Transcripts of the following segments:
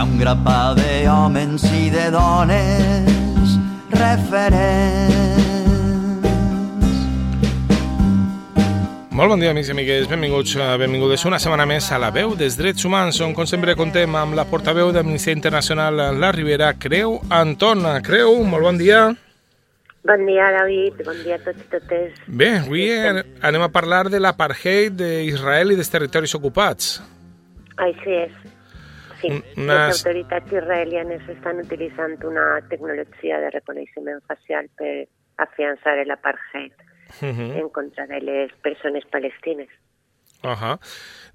ha un grapà d'homes i de dones referents. Molt bon dia, amics i amigues. Benvinguts, eh, benvingudes una setmana més a la veu dels drets humans, on, com sempre, contem amb la portaveu d'Amnistia Internacional, la Ribera, Creu Anton. Creu, molt bon dia. Bon dia, David. Bon dia a tots i totes. Bé, avui anem a parlar de l'apartheid d'Israel i dels territoris ocupats. Així és. Sí, Unes... les autoritats israelianes estan utilitzant una tecnologia de reconeixement facial per afiançar l'apartheid uh -huh. en contra de les persones palestines. Uh -huh.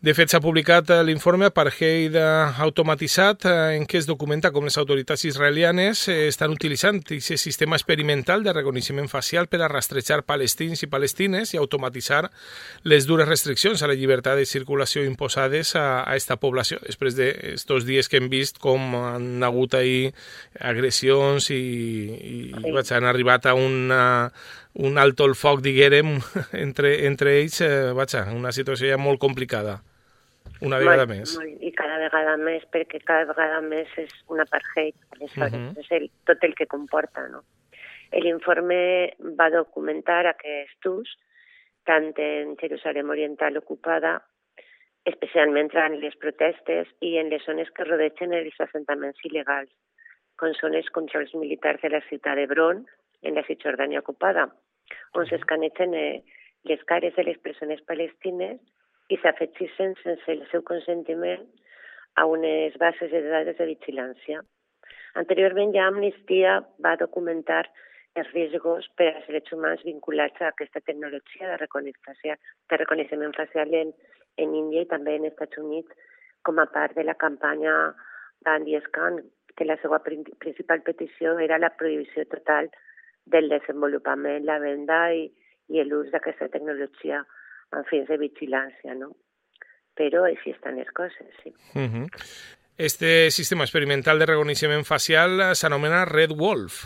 De fet, s'ha publicat eh, l'informe Apartheid automatitzat eh, en què es documenta com les autoritats israelianes eh, estan utilitzant aquest sistema experimental de reconeixement facial per a rastrejar palestins i palestines i automatitzar les dures restriccions a la llibertat de circulació imposades a, a esta població, després d'estos dies que hem vist com han hagut ahir agressions i, i sí. vaig, han arribat a una, un alto el foc, diguérem, entre, entre ells, eh, vaig, una situació ja molt complicada. Una vegada molt, més. Molt, I cada vegada més, perquè cada vegada més és un apartheid, aleshores, uh -huh. és el, tot el que comporta, no? L'informe va documentar aquests ús, tant en Jerusalem Oriental ocupada, especialment en les protestes i en les zones que rodegen els assentaments il·legals, com són els controls militars de la ciutat d'Hebron, en la Cisjordània ocupada, on s'escanegen eh, les cares de les persones palestines i s'afegissin sense el seu consentiment a unes bases de dades de vigilància. Anteriorment ja Amnistia va documentar els riscos per als drets humans vinculats a aquesta tecnologia de, de reconeixement facial en, en Índia i també en Estats Units com a part de la campanya d'Andy Scan, que la seva principal petició era la prohibició total del desenvolupament, la venda i, i l'ús d'aquesta tecnologia amb fins de vigilància, no? Però així estan les coses, sí. Uh -huh. Este sistema experimental de reconeixement facial s'anomena Red Wolf.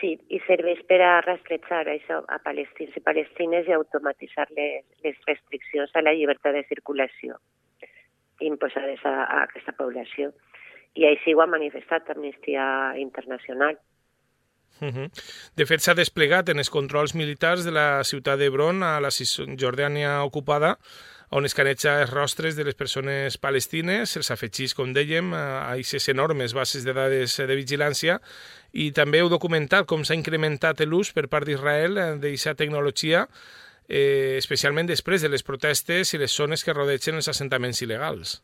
Sí, i serveix per a rastrejar això a palestins i palestines i automatitzar les, les restriccions a la llibertat de circulació imposades a, a aquesta població. I així ho ha manifestat Amnistia Internacional. Uh -huh. De fet, s'ha desplegat en els controls militars de la ciutat d'Hebron a la Cisjordània ocupada, on escaneja els rostres de les persones palestines, els afegís, com dèiem, a aquestes enormes bases de dades de vigilància, i també heu documentat com s'ha incrementat l'ús per part d'Israel d'aquesta tecnologia, eh, especialment després de les protestes i les zones que rodegen els assentaments il·legals.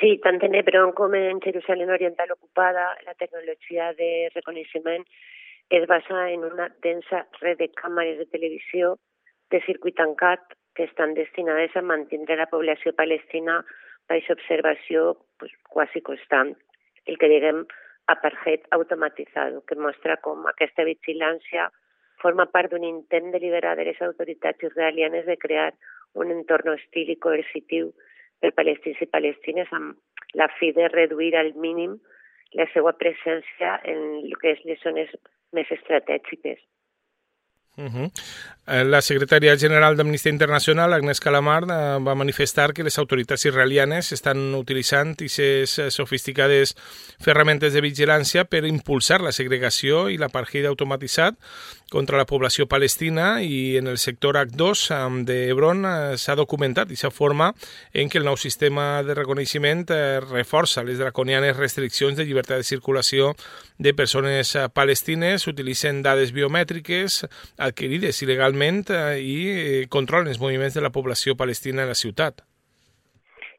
Sí, tant en Hebron com en Jerusalem Oriental ocupada, la tecnologia de reconeixement es basa en una densa red de càmeres de televisió de circuit tancat que estan destinades a mantenir la població palestina baix observació pues, quasi constant, el que diguem apartheid automatitzat, que mostra com aquesta vigilància forma part d'un intent deliberat de les autoritats israelianes de crear un entorn hostil i coercitiu per palestins i palestines amb la fi de reduir al mínim la seva presència en el que és les zones més estratègiques. Uh -huh. La secretària general d'Amnistia Internacional, Agnès Calamar, eh, va manifestar que les autoritats israelianes estan utilitzant aquestes eh, sofisticades ferramentes de vigilància per impulsar la segregació i l'apartheid automatitzat contra la població palestina i en el sector H2 d'Hebron s'ha documentat aquesta forma en què el nou sistema de reconeixement reforça les draconianes restriccions de llibertat de circulació de persones palestines, utilitzen dades biomètriques, adquirides il·legalment eh, i eh, controlen els moviments de la població palestina a la ciutat.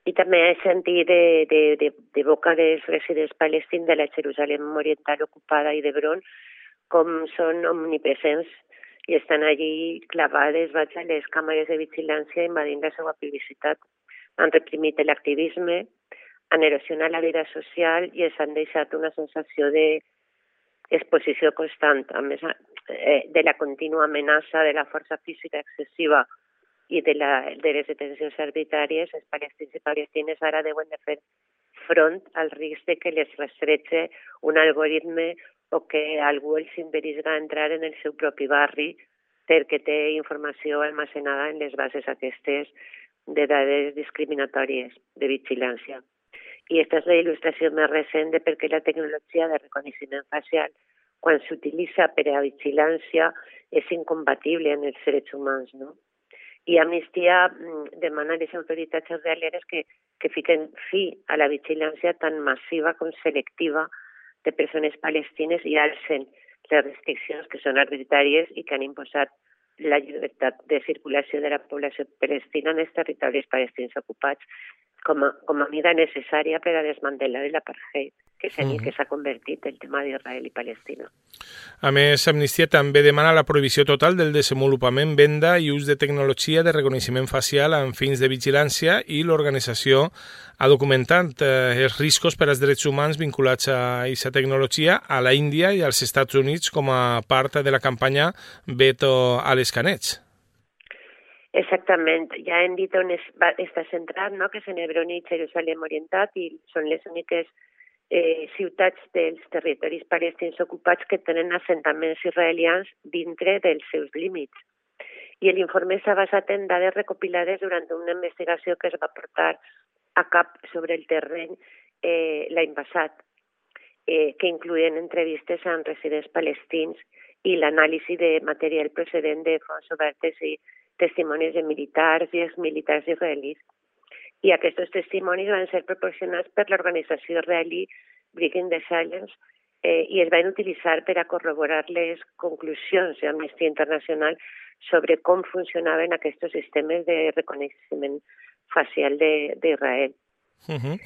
I també he sentit de, de, de, de boca dels residents palestins de la Jerusalem Oriental ocupada i d'Hebron com són omnipresents i estan allí clavades, vaig a les càmeres de vigilància invadint la seva privacitat. Han reprimit l'activisme, han erosionat la vida social i els han deixat una sensació de exposició constant, a més eh, de la contínua amenaça de la força física excessiva i de, la, de les detencions arbitràries, els palestins i palestines ara deuen de fer front al risc de que les rastreche un algoritme o que algú els impedisca entrar en el seu propi barri perquè té informació almacenada en les bases aquestes de dades discriminatòries de vigilància. I aquesta és la il·lustració més recent de perquè la tecnologia de reconeixement facial, quan s'utilitza per a vigilància, és incompatible en els drets humans, no? I Amnistia demana a les autoritats israelianes que, que fiquen fi a la vigilància tan massiva com selectiva de persones palestines i alcen les restriccions que són arbitràries i que han imposat la llibertat de circulació de la població palestina en els territoris palestins ocupats com a, com a mida necessària per a desmantellar l'apartheid que és en el que s'ha convertit el tema d'Israel i Palestina. A més, Amnistia també demana la prohibició total del desenvolupament, venda i ús de tecnologia de reconeixement facial amb fins de vigilància i l'organització ha documentat eh, els riscos per als drets humans vinculats a aquesta tecnologia a la Índia i als Estats Units com a part de la campanya Veto a l'escaneig. Exactament, ja hem dit on es va, està centrat, no? que és en Hebron i Jerusalem Orientat i són les úniques eh, ciutats dels territoris palestins ocupats que tenen assentaments israelians dintre dels seus límits. I l'informe s'ha basat en dades recopilades durant una investigació que es va portar a cap sobre el terreny eh, l'any passat, eh, que incluïen entrevistes amb residents palestins i l'anàlisi de material procedent de fonts obertes i testimonis de militars i exmilitars israelis i aquests testimonis van ser proporcionats per l'organització israelí Breaking the Silence eh, es van utilitzar per a corroborar les conclusions d'Amnistia Internacional sobre com funcionaven aquests sistemes de reconeixement facial d'Israel. Uh -huh.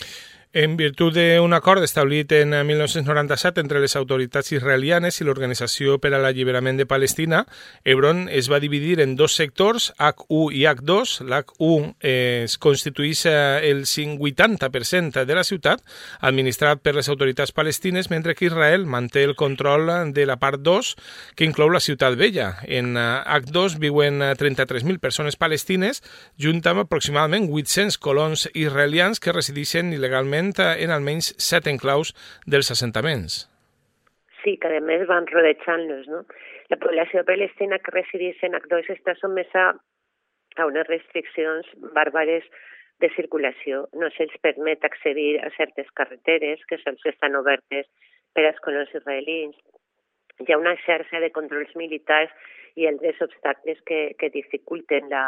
En virtut d'un acord establit en 1997 entre les autoritats israelianes i l'Organització per a l'Alliberament de Palestina, Hebron es va dividir en dos sectors, H1 i H2. L'H1 es constitueix el 80% de la ciutat, administrat per les autoritats palestines, mentre que Israel manté el control de la part 2, que inclou la ciutat vella. En H2 viuen 33.000 persones palestines, junt amb aproximadament 800 colons israelians que resideixen il·legalment en almenys set enclaus dels assentaments. Sí, que a més van rodejant-los, no? La població palestina que resideix en Acdós està sotmesa a unes restriccions bàrbares de circulació. No se'ls permet accedir a certes carreteres que sols estan obertes per als colons israelins. Hi ha una xarxa de controls militars i altres obstacles que, que dificulten la,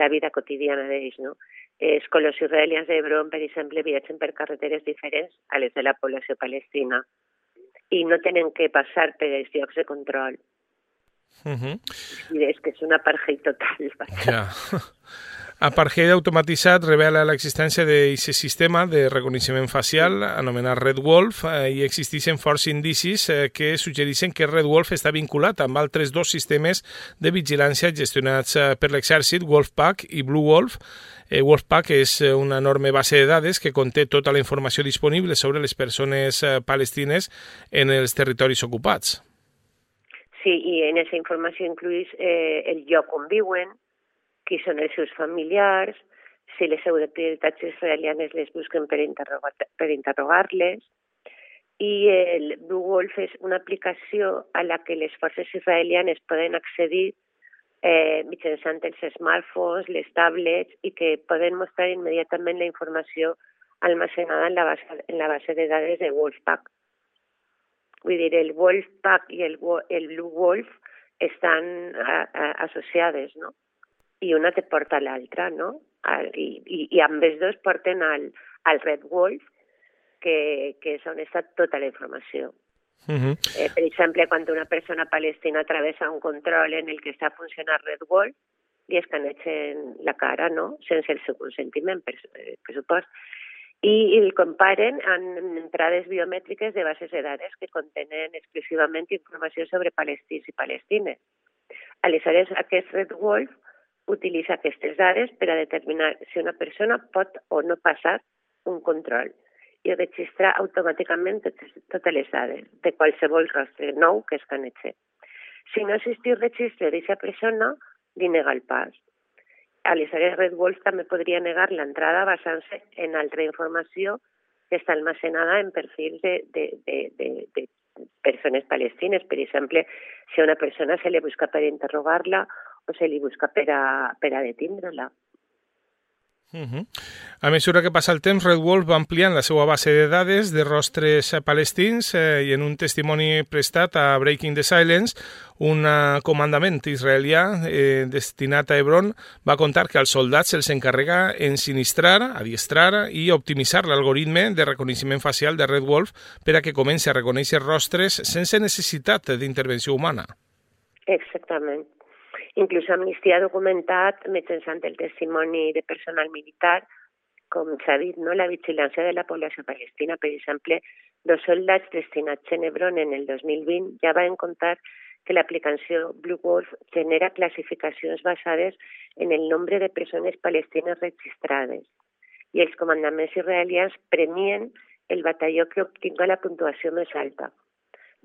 la vida quotidiana d'ells, no? Els colors israelians d'Hebron, per exemple, viatgen per carreteres diferents a les de la població palestina i no tenen que passar per els llocs de control. Uh -huh. I és que és una apartheid total. Ja. Apartheid automatitzat revela l'existència d'aquest sistema de reconeixement facial anomenat Red Wolf eh, i existeixen forts indicis eh, que suggereixen que Red Wolf està vinculat amb altres dos sistemes de vigilància gestionats eh, per l'exèrcit, Wolfpack i Blue Wolf. Wolfpack és una enorme base de dades que conté tota la informació disponible sobre les persones palestines en els territoris ocupats. Sí, i en aquesta informació incluïs eh, el lloc on viuen, qui són els seus familiars, si les autoritats israelianes les busquen per interrogar-les, per interrogar i el Blue Wolf és una aplicació a la que les forces israelianes poden accedir eh, mitjançant els smartphones, les tablets i que poden mostrar immediatament la informació almacenada en la base, en la base de dades de Wolfpack. Vull dir, el Wolfpack i el, el Blue Wolf estan a, a, associades, no? I una te porta a l'altra, no? I, i, I amb els dos porten al, al Red Wolf, que, que és on està tota la informació. Uh -huh. eh, per exemple, quan una persona palestina travessa un control en el que està funcionant Red Wolf, li escanegen la cara, no?, sense el seu consentiment, per, eh, per supost, i, i el comparen amb entrades biomètriques de bases de dades que contenen exclusivament informació sobre palestins i palestines. Aleshores, aquest Red Wolf utilitza aquestes dades per a determinar si una persona pot o no passar un control i registrar automàticament totes, totes les dades de qualsevol rostre nou que escanetge. Si no existís registre d'aquesta persona, li nega el pas. Aleshores, Red Wolf també podria negar l'entrada basant-se en altra informació que està almacenada en perfils de, de, de, de, de persones palestines. Per exemple, si a una persona se li busca per interrogar-la o se li busca per a, per a detindre-la. Uh -huh. A mesura que passa el temps, Red Wolf va ampliant la seva base de dades de rostres palestins eh, i en un testimoni prestat a Breaking the Silence, un uh, comandament israelià eh, destinat a Hebron va contar que als soldats se'ls encarrega ensinistrar, adiestrar i optimitzar l'algoritme de reconeixement facial de Red Wolf per a que comenci a reconèixer rostres sense necessitat d'intervenció humana. Exactament. Inclús Amnistia ha documentat mitjançant el testimoni de personal militar com s'ha dit, no? la vigilància de la població palestina. Per exemple, dos soldats destinats a Hebron en el 2020 ja van contar que l'aplicació Blue Wolf genera classificacions basades en el nombre de persones palestines registrades i els comandaments israelians premien el batalló que obtinga la puntuació més alta.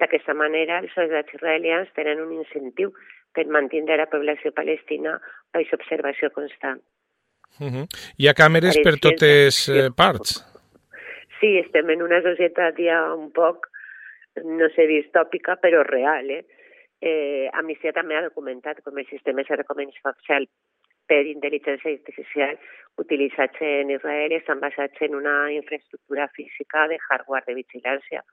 D'aquesta manera, els soldats israelians tenen un incentiu per mantenir la població palestina a aquesta observació constant. Uh -huh. Hi ha càmeres per totes eh, parts? Sí, estem en una societat ja un poc, no sé, distòpica, però real, eh? eh Amnistia també ha documentat com els sistemes de reconeixement per intel·ligència artificial utilitzats en Israel estan basats en una infraestructura física de hardware de vigilància.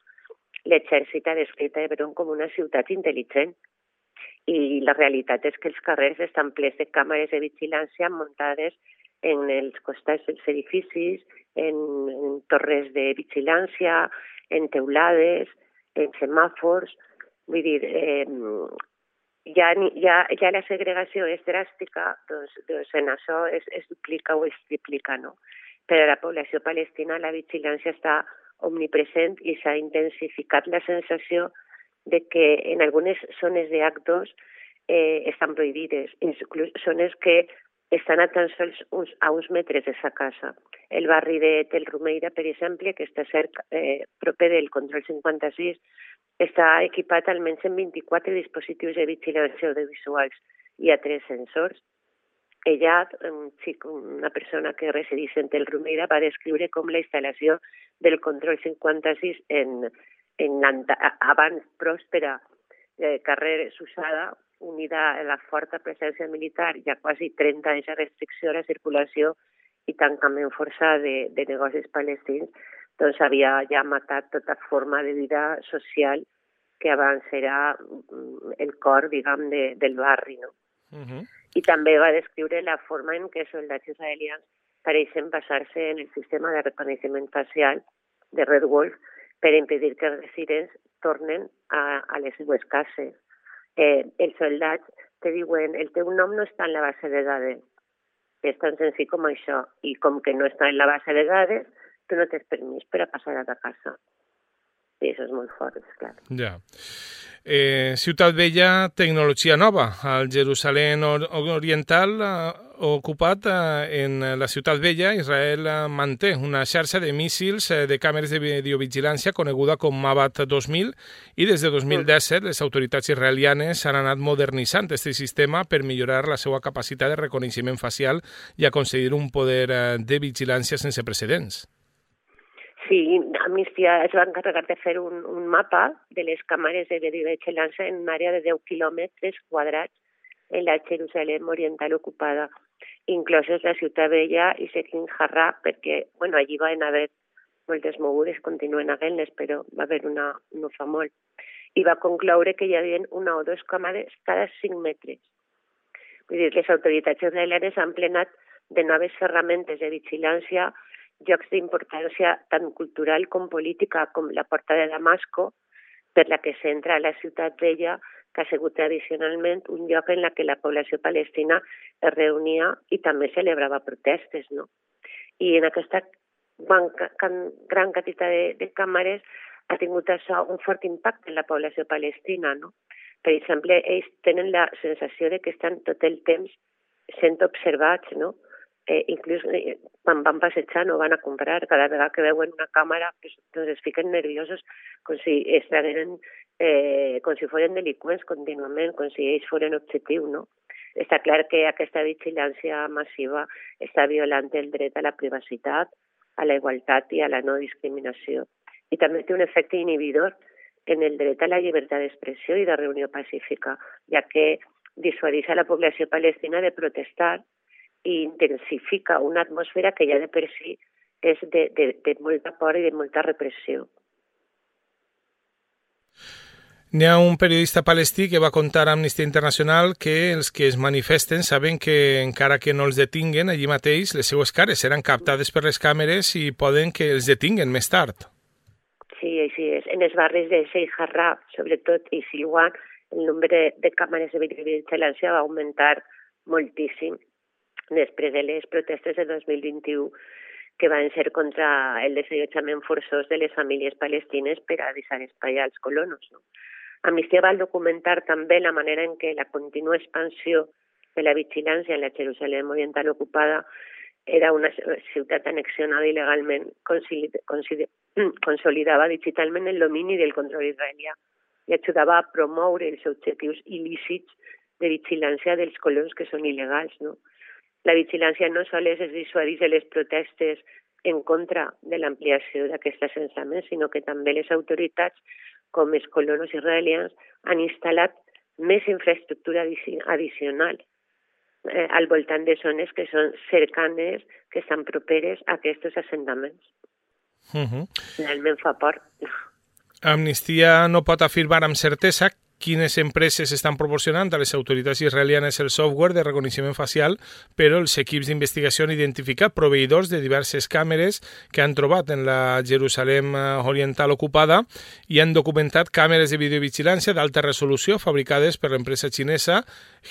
L'exèrcit ha descrit Hebron com una ciutat intel·ligent i la realitat és que els carrers estan plens de càmeres de vigilància muntades en els costats dels edificis, en, en torres de vigilància, en teulades, en semàfors. Vull dir, eh, ja, ja, ja la segregació és dràstica, doncs, doncs en això es, es duplica o es triplica, no? Per a la població palestina la vigilància està omnipresent i s'ha intensificat la sensació de que en algunes zones d'actos eh, estan prohibides, inclús zones que estan a tan sols uns, a uns metres de sa casa. El barri de Tel Rumeira, per exemple, que està cerca, eh, proper del control 56, està equipat almenys en 24 dispositius de vigilància audiovisuals i a tres sensors. Ella, un xic, una persona que resideix en Tel Rumeira, va descriure com la instal·lació del control 56 en, en abans pròspera eh, carrer Susada, unida a la forta presència militar i a quasi 30 anys de restricció a la circulació i tancament forçat de, de negocis palestins, doncs havia ja matat tota forma de vida social que abans era mm, el cor, diguem, de, del barri, no? Uh -huh. I també va descriure la forma en què soldats israelians pareixen basar-se en el sistema de reconeixement facial de Red Wolf per impedir que els residents tornen a, a les seues cases. Eh, els soldats te diuen el teu nom no està en la base de dades. És tan senzill com això. I com que no està en la base de dades, tu no tens permís per a passar a ta casa. I això és molt fort, és clar. Ja. Eh, Ciutat Vella, tecnologia nova. Al Jerusalem Oriental eh, ocupat eh, en la Ciutat Vella, Israel eh, manté una xarxa de míssils eh, de càmeres de videovigilància coneguda com Mabat 2000 i des de 2017 les autoritats israelianes han anat modernitzant aquest sistema per millorar la seva capacitat de reconeixement facial i aconseguir un poder eh, de vigilància sense precedents. Sí, Amnistia es va encarregar de fer un, un mapa de les càmeres de videovigilància en una àrea de 10 quilòmetres quadrats en la Jerusalem oriental ocupada, incloses la ciutat vella i Sekin Harra, perquè bueno, allí van haver moltes mogudes, continuen havent-les, però va haver una no fa molt. I va concloure que hi havia una o dues càmeres cada 5 metres. Vull dir, les autoritats israelianes han plenat de noves ferramentes de vigilància llocs d'importància tant cultural com política com la Porta de Damasco, per la que s'entra a la ciutat vella, que ha sigut tradicionalment un lloc en la que la població palestina es reunia i també celebrava protestes. No? I en aquesta gran, gran quantitat de, de càmeres ha tingut això un fort impacte en la població palestina. No? Per exemple, ells tenen la sensació de que estan tot el temps sent observats, no? Eh, inclús eh, quan van passejar no van a comprar, cada vegada que veuen una càmera pues, doncs es fiquen nerviosos com si estigueren, eh, com si foren delinqüents contínuament, com si ells foren objectiu, no? Està clar que aquesta vigilància massiva està violant el dret a la privacitat, a la igualtat i a la no discriminació. I també té un efecte inhibidor en el dret a la llibertat d'expressió i de reunió pacífica, ja que dissuadeix a la població palestina de protestar i intensifica una atmosfera que ja de per si és de, de, de molta por i de molta repressió. N'hi ha un periodista palestí que va contar a Amnistia Internacional que els que es manifesten saben que encara que no els detinguen allí mateix, les seues cares seran captades per les càmeres i poden que els detinguen més tard. Sí, així és. En els barris de Sheikh Jarrah, sobretot, i Silwan, el nombre de, de càmeres de vigilància va augmentar moltíssim després de les protestes de 2021 que van ser contra el desallotjament forçós de les famílies palestines per a deixar espai als colonos. No? Amnistia va documentar també la manera en què la contínua expansió de la vigilància en la Jerusalem oriental ocupada era una ciutat anexionada il·legalment, consolidava digitalment el domini del control israelià i ajudava a promoure els objectius il·lícits de vigilància dels colons que són il·legals. No? La vigilància no sols es dissuadís de les protestes en contra de l'ampliació d'aquest assentament, sinó que també les autoritats com els colonos israelians han instal·lat més infraestructura addicional eh, al voltant de zones que són cercanes, que estan properes a aquests assentaments. Uh -huh. Realment fa por. Amnistia no pot afirmar amb certesa quines empreses estan proporcionant a les autoritats israelianes el software de reconeixement facial, però els equips d'investigació han identificat proveïdors de diverses càmeres que han trobat en la Jerusalem eh, oriental ocupada i han documentat càmeres de videovigilància d'alta resolució fabricades per l'empresa xinesa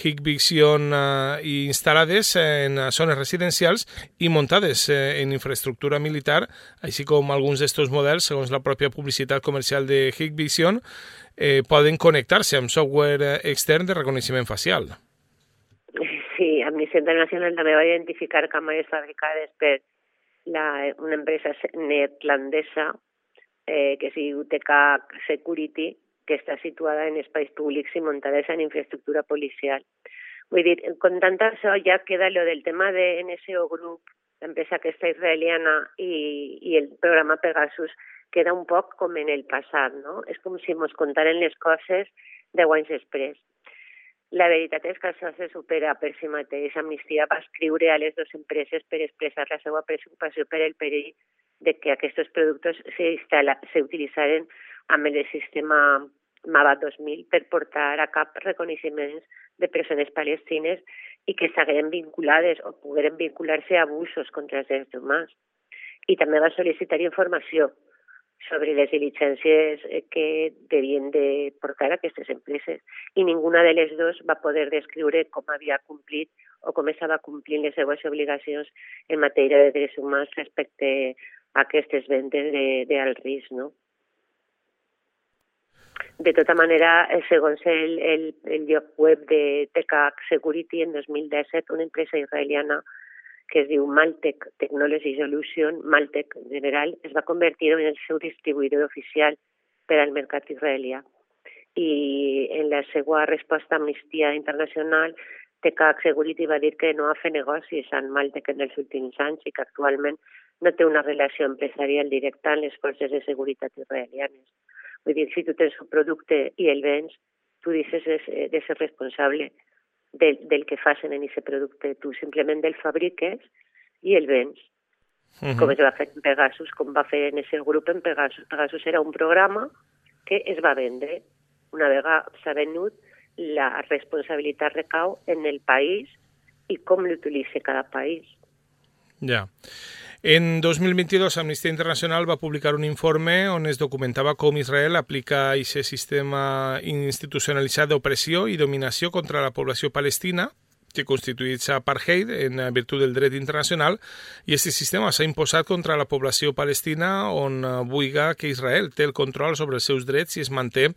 Hikvision eh, i instal·lades en zones residencials i muntades eh, en infraestructura militar, així com alguns d'estos models, segons la pròpia publicitat comercial de Hikvision, eh, poden connectar-se amb software eh, extern de reconeixement facial. Sí, Amnistia Internacional també va identificar càmeres fabricades per la, una empresa neerlandesa eh, que es diu TK Security, que està situada en espais públics i muntades en infraestructura policial. Con tant això ja queda lo del tema de NSO Group, l'empresa aquesta israeliana i, i el programa Pegasus, queda un poc com en el passat, no? És com si ens contaren les coses deu anys després. La veritat és que això se supera per si mateix. Amnistia va escriure a les dues empreses per expressar la seva preocupació per el perill de que aquests productes s'utilitzaren amb el sistema MAVA 2000 per portar a cap reconeixements de persones palestines i que s'hagueren vinculades o pogueren vincular-se a abusos contra els drets humans. I també va sol·licitar informació sobre les diligències eh, que devien de portar aquestes empreses i ninguna de les dues va poder descriure com havia complit o com estava complint les seues obligacions en matèria de drets humans respecte a aquestes vendes d'alt risc, no? De tota manera, eh, segons el, el, el lloc web de TKH Security, en 2017, una empresa israeliana que es diu Maltec Technology Solution, Maltec en general, es va convertir en el seu distribuïdor oficial per al mercat israelià. I en la seva resposta a Amnistia Internacional, TCAC Security va dir que no ha fet negocis amb Maltec en els últims anys i que actualment no té una relació empresarial directa amb les forces de seguretat israelianes. Vull dir, si tu tens un producte i el vens, tu dices de ser responsable del, del que facin en aquest producte. Tu simplement el fabriques i el vens. Uh -huh. Com es va fer en Pegasus, com va fer en aquest grup en Pegasus. Pegasus era un programa que es va vendre. Una vegada s'ha venut, la responsabilitat recau en el país i com l'utilitza cada país. Ja. Yeah. En 2022, Amnistia Internacional va publicar un informe on es documentava com Israel aplica aquest sistema institucionalitzat d'opressió i dominació contra la població palestina que constituïts apartheid en virtut del dret internacional i aquest sistema s'ha imposat contra la població palestina on buiga que Israel té el control sobre els seus drets i es manté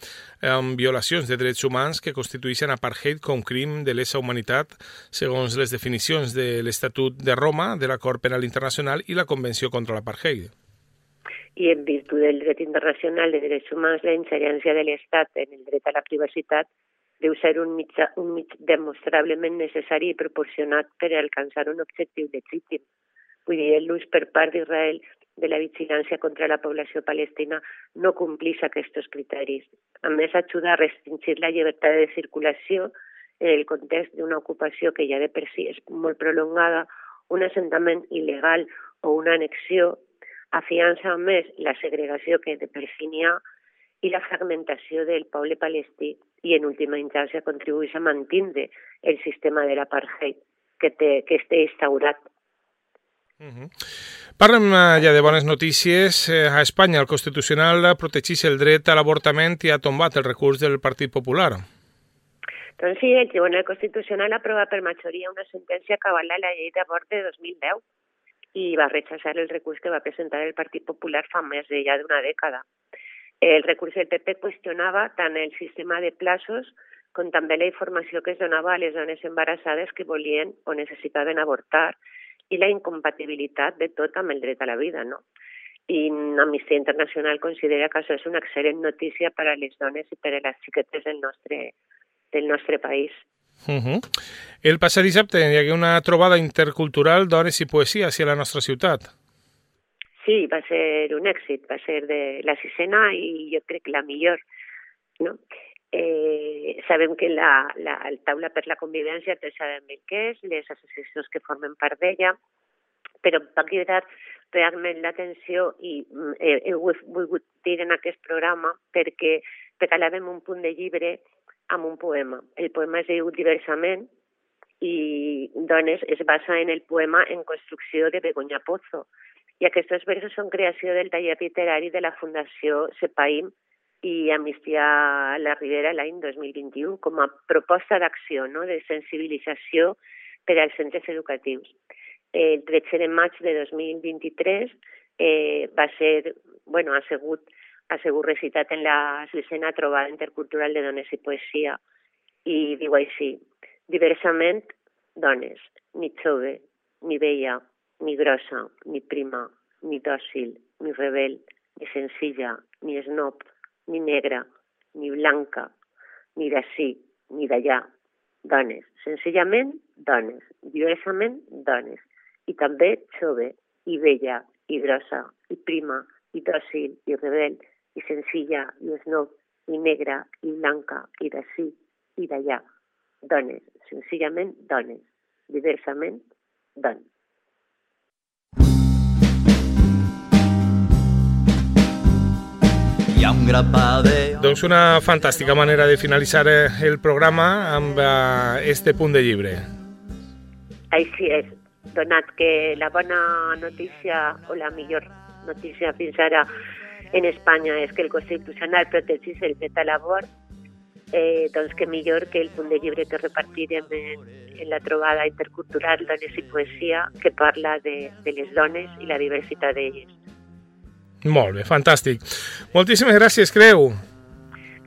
amb violacions de drets humans que constitueixen apartheid com crim de lesa humanitat segons les definicions de l'Estatut de Roma, de l'Acord Penal Internacional i la Convenció contra l'apartheid. I en virtut del dret internacional de drets humans, la ingerència de l'Estat en el dret a la privacitat deu ser un mitjà, un mig demostrablement necessari i proporcionat per alcançar un objectiu legítim. Vull dir, l'ús per part d'Israel de la vigilància contra la població palestina no complís aquests criteris. A més, ajuda a restringir la llibertat de circulació en el context d'una ocupació que ja de per si és molt prolongada, un assentament il·legal o una annexió afiança més la segregació que de per si n'hi ha i la fragmentació del poble palestí i en última instància contribueix a mantindre el sistema de l'apartheid que, té, que està instaurat. Uh -huh. Parlem eh, ja de bones notícies. Eh, a Espanya el Constitucional protegeix el dret a l'avortament i ha tombat el recurs del Partit Popular. Doncs sí, el Tribunal Constitucional aprova per majoria una sentència que avala la llei d'abort de 2010 i va rechaçar el recurs que va presentar el Partit Popular fa més de ja d'una dècada. El recurs del PP qüestionava tant el sistema de plaços com també la informació que es donava a les dones embarassades que volien o necessitaven avortar i la incompatibilitat de tot amb el dret a la vida, no? I Amnistia Internacional considera que això és una excel·lent notícia per a les dones i per a les xiquetes del nostre, del nostre país. Uh -huh. El passat dissabte hi hagué una trobada intercultural d'hores i poesia hacia la nostra ciutat. Sí, va ser un èxit, va ser de la sisena i jo crec la millor. No? Eh, sabem que la, la el taula per la convivència té sabem el que és, les associacions que formen part d'ella, però va cridar realment l'atenció i eh, he volgut dir en aquest programa perquè regalàvem un punt de llibre amb un poema. El poema es diu Diversament i Dones es basa en el poema En construcció de Begoña Pozo. I aquests versos són creació del taller literari de la Fundació Sepaim i Amnistia a la Ribera l'any 2021 com a proposta d'acció, no? de sensibilització per als centres educatius. El 13 de maig de 2023 eh, va ser, bueno, ha sigut, ha sigut recitat en la sisena trobada intercultural de dones i poesia i diu així, diversament dones, ni jove, ni vella, ni grossa, ni prima, ni dòcil, ni rebel, ni senzilla, ni snob, ni negra, ni blanca, ni d'ací, ni d'allà. Dones, senzillament dones, diversament dones. I també jove, i vella, i grossa, i prima, i dòcil, i rebel, i senzilla, i snob, i negra, i blanca, i d'ací, i d'allà. Dones, senzillament dones, diversament dones. Ha un de... Doncs una fantàstica manera de finalitzar eh, el programa amb uh, este punt de llibre. Així és, donat que la bona notícia o la millor notícia fins ara en Espanya és que el Constitucional protegís el dret a l'abort, eh, doncs que millor que el punt de llibre que repartirem en, en la trobada intercultural Dones i Poesia que parla de, de les dones i la diversitat d'elles. Molt bé, fantàstic. Moltíssimes gràcies, Creu.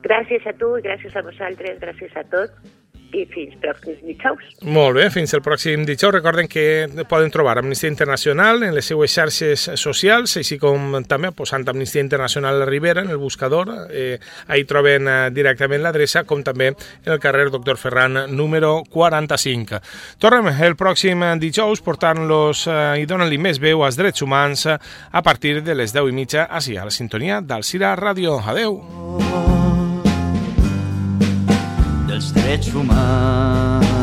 Gràcies a tu i gràcies a vosaltres, gràcies a tots i fins pròxims dijous. Molt bé, fins el pròxim dijous. Recorden que poden trobar Amnistia Internacional en les seues xarxes socials, així com també posant Amnistia Internacional a la Ribera en el buscador. Eh, ahí troben eh, directament l'adreça, com també en el carrer Doctor Ferran número 45. Tornem el pròxim dijous portant-los eh, i donant-li més veu als drets humans a partir de les 10 i mitja així a la sintonia d'Alcira Ràdio. Adeu! Dels drets.